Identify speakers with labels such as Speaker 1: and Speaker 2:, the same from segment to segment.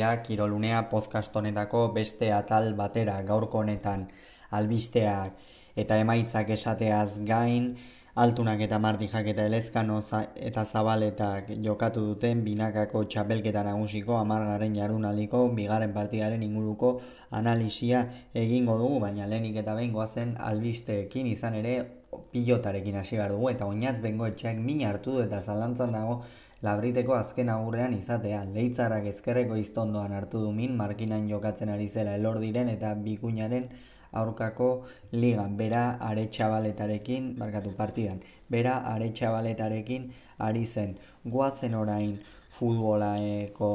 Speaker 1: etorriak Kirolunea podcast honetako beste atal batera gaurko honetan albisteak eta emaitzak esateaz gain altunak eta martijak eta elezkano eta zabaletak jokatu duten binakako txapelketa nagusiko amargarren jardunaldiko bigarren partidaren inguruko analisia egingo dugu, baina lehenik eta behin goazen albisteekin izan ere pilotarekin hasi behar dugu eta oinatz bengo etxeak min hartu eta zalantzan dago labriteko azken agurrean izatea. Leitzarak ezkerreko iztondoan hartu du min, markinan jokatzen ari zela elor diren eta bikuñaren aurkako ligan. Bera are txabaletarekin, barkatu partidan, bera are txabaletarekin ari zen. Guazen orain futbolaeko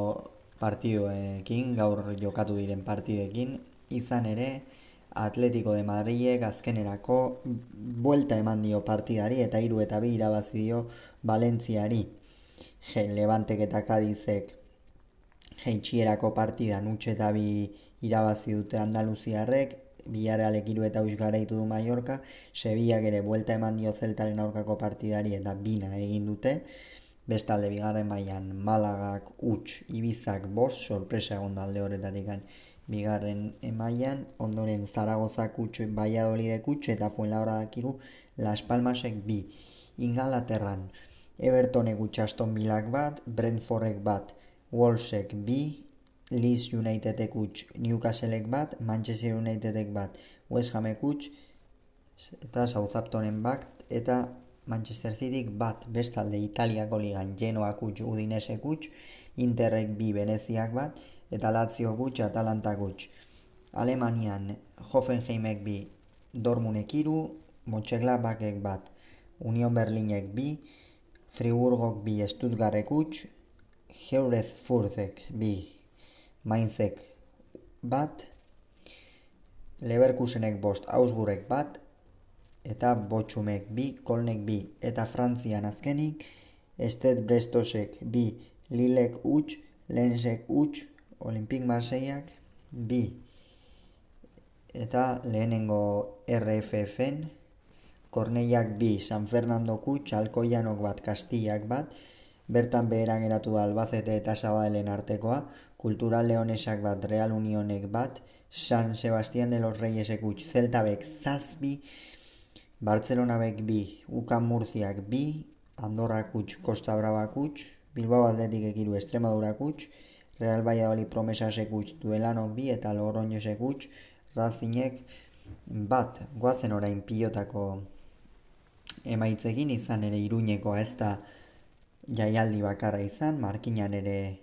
Speaker 1: partidoekin, gaur jokatu diren partidekin, izan ere, Atletico de Madridek azkenerako buelta eman dio partidari eta hiru eta bi irabazi dio Valentziari. Levantek eta Kadizek jeitxierako partida nutxe eta bi irabazi dute Andaluziarrek, Biarrealek iru eta us garaitu du Mallorca, Sevillak ere buelta eman dio zeltaren aurkako partidari eta bina egin dute, bestalde bigarren mailan Malagak huts Ibizak bost, sorpresa egon dalde horretatik bigarren emaian, ondoren Zaragozak huts Valladolidek huts eta Fuenlabrada dakiru Las Palmasek bi. Ingalaterran, Evertonek utxaston bilak bat, Brentfordek bat, Wolvesek bi, Leeds Unitedek utx Newcastlek bat, Manchester Unitedek bat, West Hamek utx, eta Southamptonen bat, eta Manchester Cityk bat, bestalde Italiako ligan Genoak utx, Udinesek utx, Interrek bi Veneziak bat, eta Lazio gutx, Atalanta gutx. Alemanian Hoffenheimek bi, Dormunek iru, Bakek bat, Union Berlinek bi, Friburgok bi Stuttgartek huts, Heurez Furzek bi Mainzek bat, Leverkusenek bost Augsburgek bat, eta Botxumek bi, Kolnek bi, eta Frantzian azkenik, Estet Brestosek bi, Lilek huts, Lensek huts, Olimpik Marseiak bi, eta lehenengo RFFen, Korneiak bi, San Fernando kutx, Alkoianok bat, Kastillak bat, bertan beheran eratu da Albacete eta Sabadelen artekoa, Kultural Leonesak bat, Real Unionek bat, San Sebastián de los Reyes ekutx, Zeltabek zazbi, Bartzelonabek bi, Ukan Murziak bi, Andorra kutx, Costa Brava kutx, Bilbao Atletik ekiru Estremadura kutx, Real Valladolid Promesa sekutx, Duelanok bi eta Logroño sekutx, Razinek bat, guazen orain pilotako emaitzekin izan ere iruñeko ez da jaialdi bakarra izan, markinan ere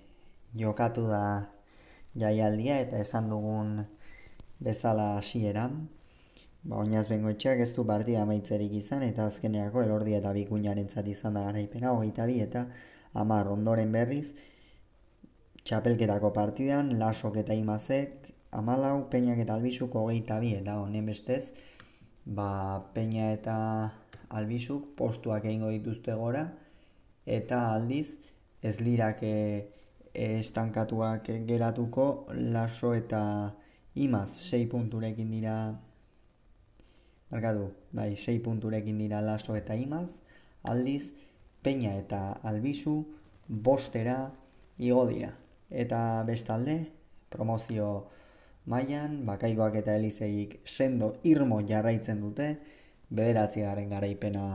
Speaker 1: jokatu da jaialdia eta esan dugun bezala hasieran. Ba, oinaz bengo etxeak ez du partida amaitzerik izan eta azkeneako elordi eta bikuñaren izan da garaipena, hogeita bi eta amar ondoren berriz, txapelketako partidan, lasok eta imazek, amalau, peinak eta albizuk hogeita bi. Eta honen bestez, ba, peina eta albizuk postuak egingo dituzte gora eta aldiz ez lirak e, estankatuak geratuko laso eta imaz 6 punturekin dira Markatu, bai, 6 punturekin dira laso eta imaz, aldiz, peña eta albizu, bostera, igo dira. Eta bestalde, promozio mailan bakaigoak eta elizeik sendo irmo jarraitzen dute, bederatzi garen garaipena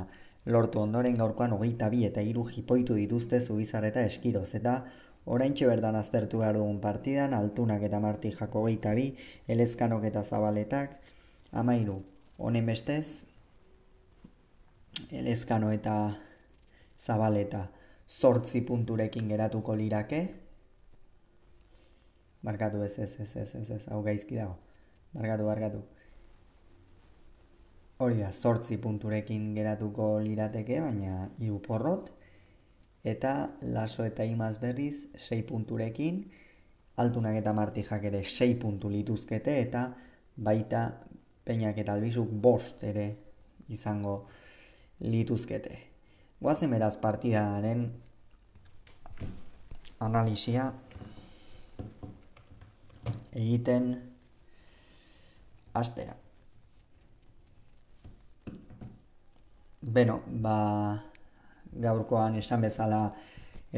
Speaker 1: lortu ondoren gaurkoan hogeita bi eta hiru jipoitu dituzte zubizar eta eskiroz eta oraintxe berdan aztertu behar dugun partidan altunak eta marti jako hogeita bi elezkanok eta zabaletak amairu honen bestez elezkano eta zabaleta zortzi punturekin geratuko lirake. Barkatu ez ez ez ez ez ez hau gaizki dago. Barkatu, barkatu hori da, zortzi punturekin geratuko lirateke, baina hiru porrot, eta laso eta imaz berriz, sei punturekin, altunak eta martijak ere sei puntu lituzkete, eta baita peinak eta albizuk bost ere izango lituzkete. Guazen beraz partidaren analizia egiten astera. Beno, ba, gaurkoan esan bezala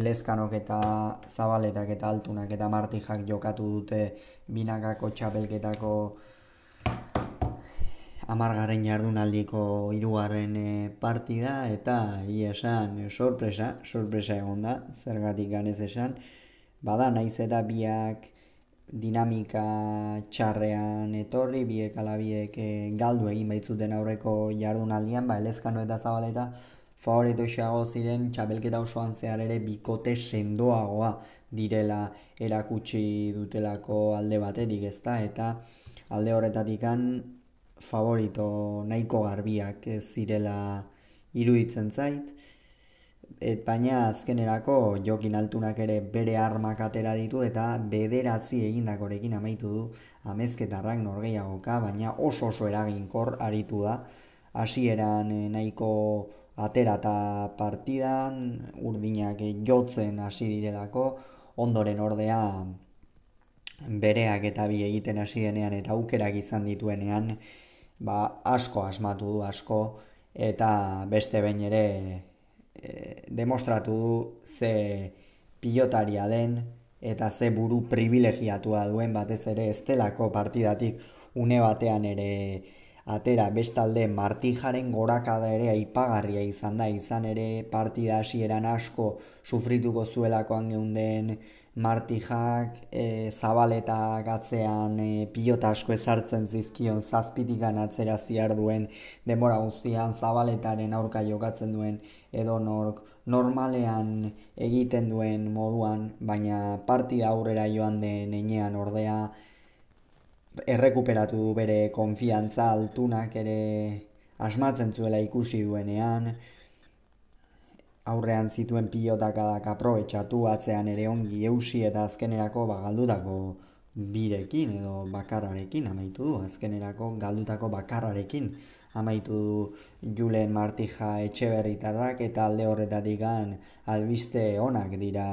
Speaker 1: elezkanok eta zabaletak eta altunak eta martijak jokatu dute binakako txapelketako amargarren jardunaldiko hirugarren eh, partida eta hi esan sorpresa, sorpresa egon da, zergatik ganez esan, bada naiz eta biak dinamika txarrean etorri, biek alabiek e, galdu egin baitzuten aurreko jardunaldian, ba, elezkano eta zabaleta favorito xago ziren txabelketa osoan zehar ere bikote sendoagoa direla erakutsi dutelako alde batetik ezta eta alde horretatik favorito nahiko garbiak ez zirela iruditzen zait. Et, baina azkenerako jokin altunak ere bere armak atera ditu eta bederatzi egindakorekin amaitu du amezketarrak norgeiagoka, baina oso oso eraginkor aritu da. Hasieran eh, nahiko atera eta partidan, urdinak jotzen hasi direlako, ondoren ordea bereak eta bi egiten hasi denean eta aukerak izan dituenean, ba, asko asmatu du asko eta beste behin ere e, demostratu du ze pilotaria den eta ze buru privilegiatua duen batez ere estelako partidatik une batean ere atera. Bestalde martijaren gorakada ere aipagarria izan da. Izan ere partida hasieran asko sufrituko zuelakoan geunden martijak e, zabaletak atzean e, pilota asko ezartzen zizkion zazpitikan atzera ziar duen demora guztian zabaletaren aurka jokatzen duen edo nork normalean egiten duen moduan, baina partida aurrera joan den enean ordea errekuperatu du bere konfiantza altunak ere asmatzen zuela ikusi duenean, aurrean zituen pilotadak aprobetsatu atzean ere ongi eusi eta azkenerako ba, galdutako birekin edo bakarrarekin amaitu du. Azkenerako galdutako bakarrarekin amaitu du Julen Martija etxeberritarrak eta alde horretatik albiste onak dira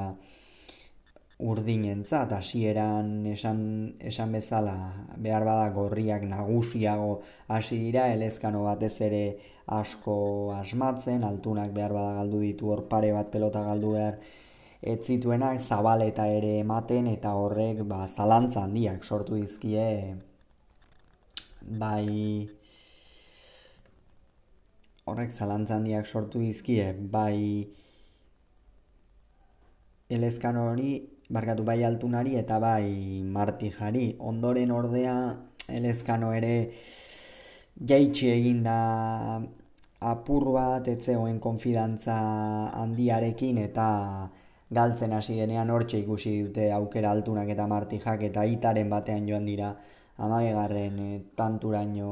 Speaker 1: urdinentzat hasieran esan, esan bezala behar bada gorriak nagusiago hasi dira elezkano batez ere asko asmatzen, altunak behar bada galdu ditu hor pare bat pelota galdu behar ez zituenak zabaleta ere ematen eta horrek ba, zalantza handiak sortu dizkie. Bai horrek zalantza handiak sortu dizkie bai elezkan hori barkatu bai altunari eta bai martijari. Ondoren ordea elezkano ere jaitsi egin da apur bat etzeoen konfidantza handiarekin eta galtzen hasi denean hortxe ikusi dute aukera altunak eta martijak eta itaren batean joan dira amagegarren e, tanturaino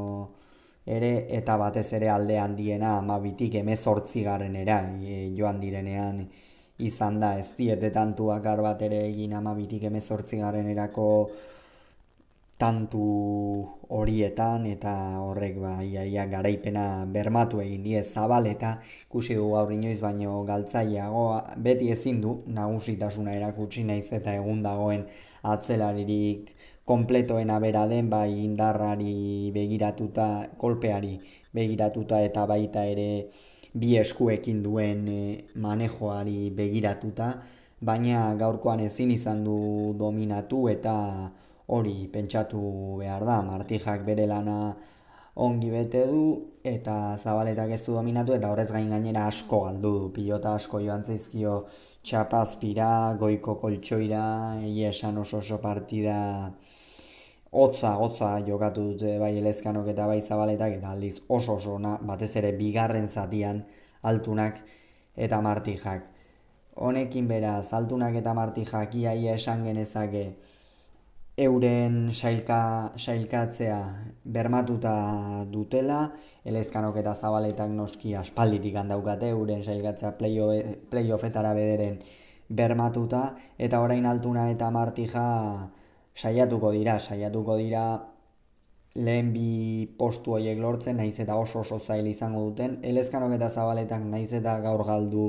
Speaker 1: ere eta batez ere alde handiena amabitik emezortzi garren era e, joan direnean izan da, ez diete tantu bakar bat ere egin amabitik emezortzi garen erako tantu horietan eta horrek ba, ia, garaipena bermatu egin die zabal eta ikusi du gaur inoiz baino galtzaileago beti ezin du nagusitasuna erakutsi naiz eta egun dagoen atzelaririk kompletoena bera den bai indarrari begiratuta kolpeari begiratuta eta baita ere bi eskuekin duen e, manejoari begiratuta, baina gaurkoan ezin izan du dominatu eta hori pentsatu behar da, martijak bere lana ongi bete du eta zabaletak ez du dominatu eta horrez gain gainera asko galdu du, pilota asko joan zaizkio txapazpira, goiko koltsoira, egia esan oso oso partida hotza, hotza jokatu dute bai elezkanok eta bai zabaletak eta aldiz oso oso na, batez ere bigarren zatian altunak eta martijak. Honekin beraz, altunak eta martijak iaia esan genezake euren sailka, sailkatzea bermatuta dutela, elezkanok eta zabaletak noski aspalditik handaukate euren sailkatzea playoffetara bederen bermatuta, eta orain altuna eta martija saiatuko dira, saiatuko dira lehen bi postu horiek lortzen, naiz eta oso oso zail izango duten. Elezkanok eta zabaletak naiz eta gaur galdu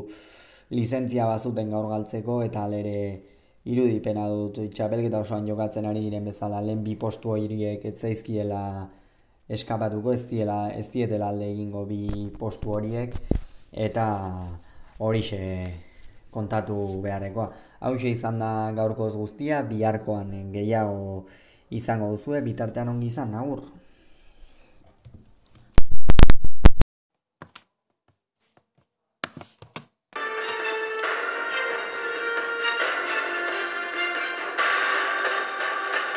Speaker 1: lizentzia bazuten gaur galtzeko, eta alere irudipena dut txapelketa osoan jokatzen ari diren bezala lehen bi postu horiek ez zaizkiela eskapatuko, ez, diela, ez dietela alde egingo bi postu horiek, eta horixe kontatu beharrekoa. Hau izan da gaurkoz guztia, biharkoan gehiago izango duzue, bitartean ongi izan, agur.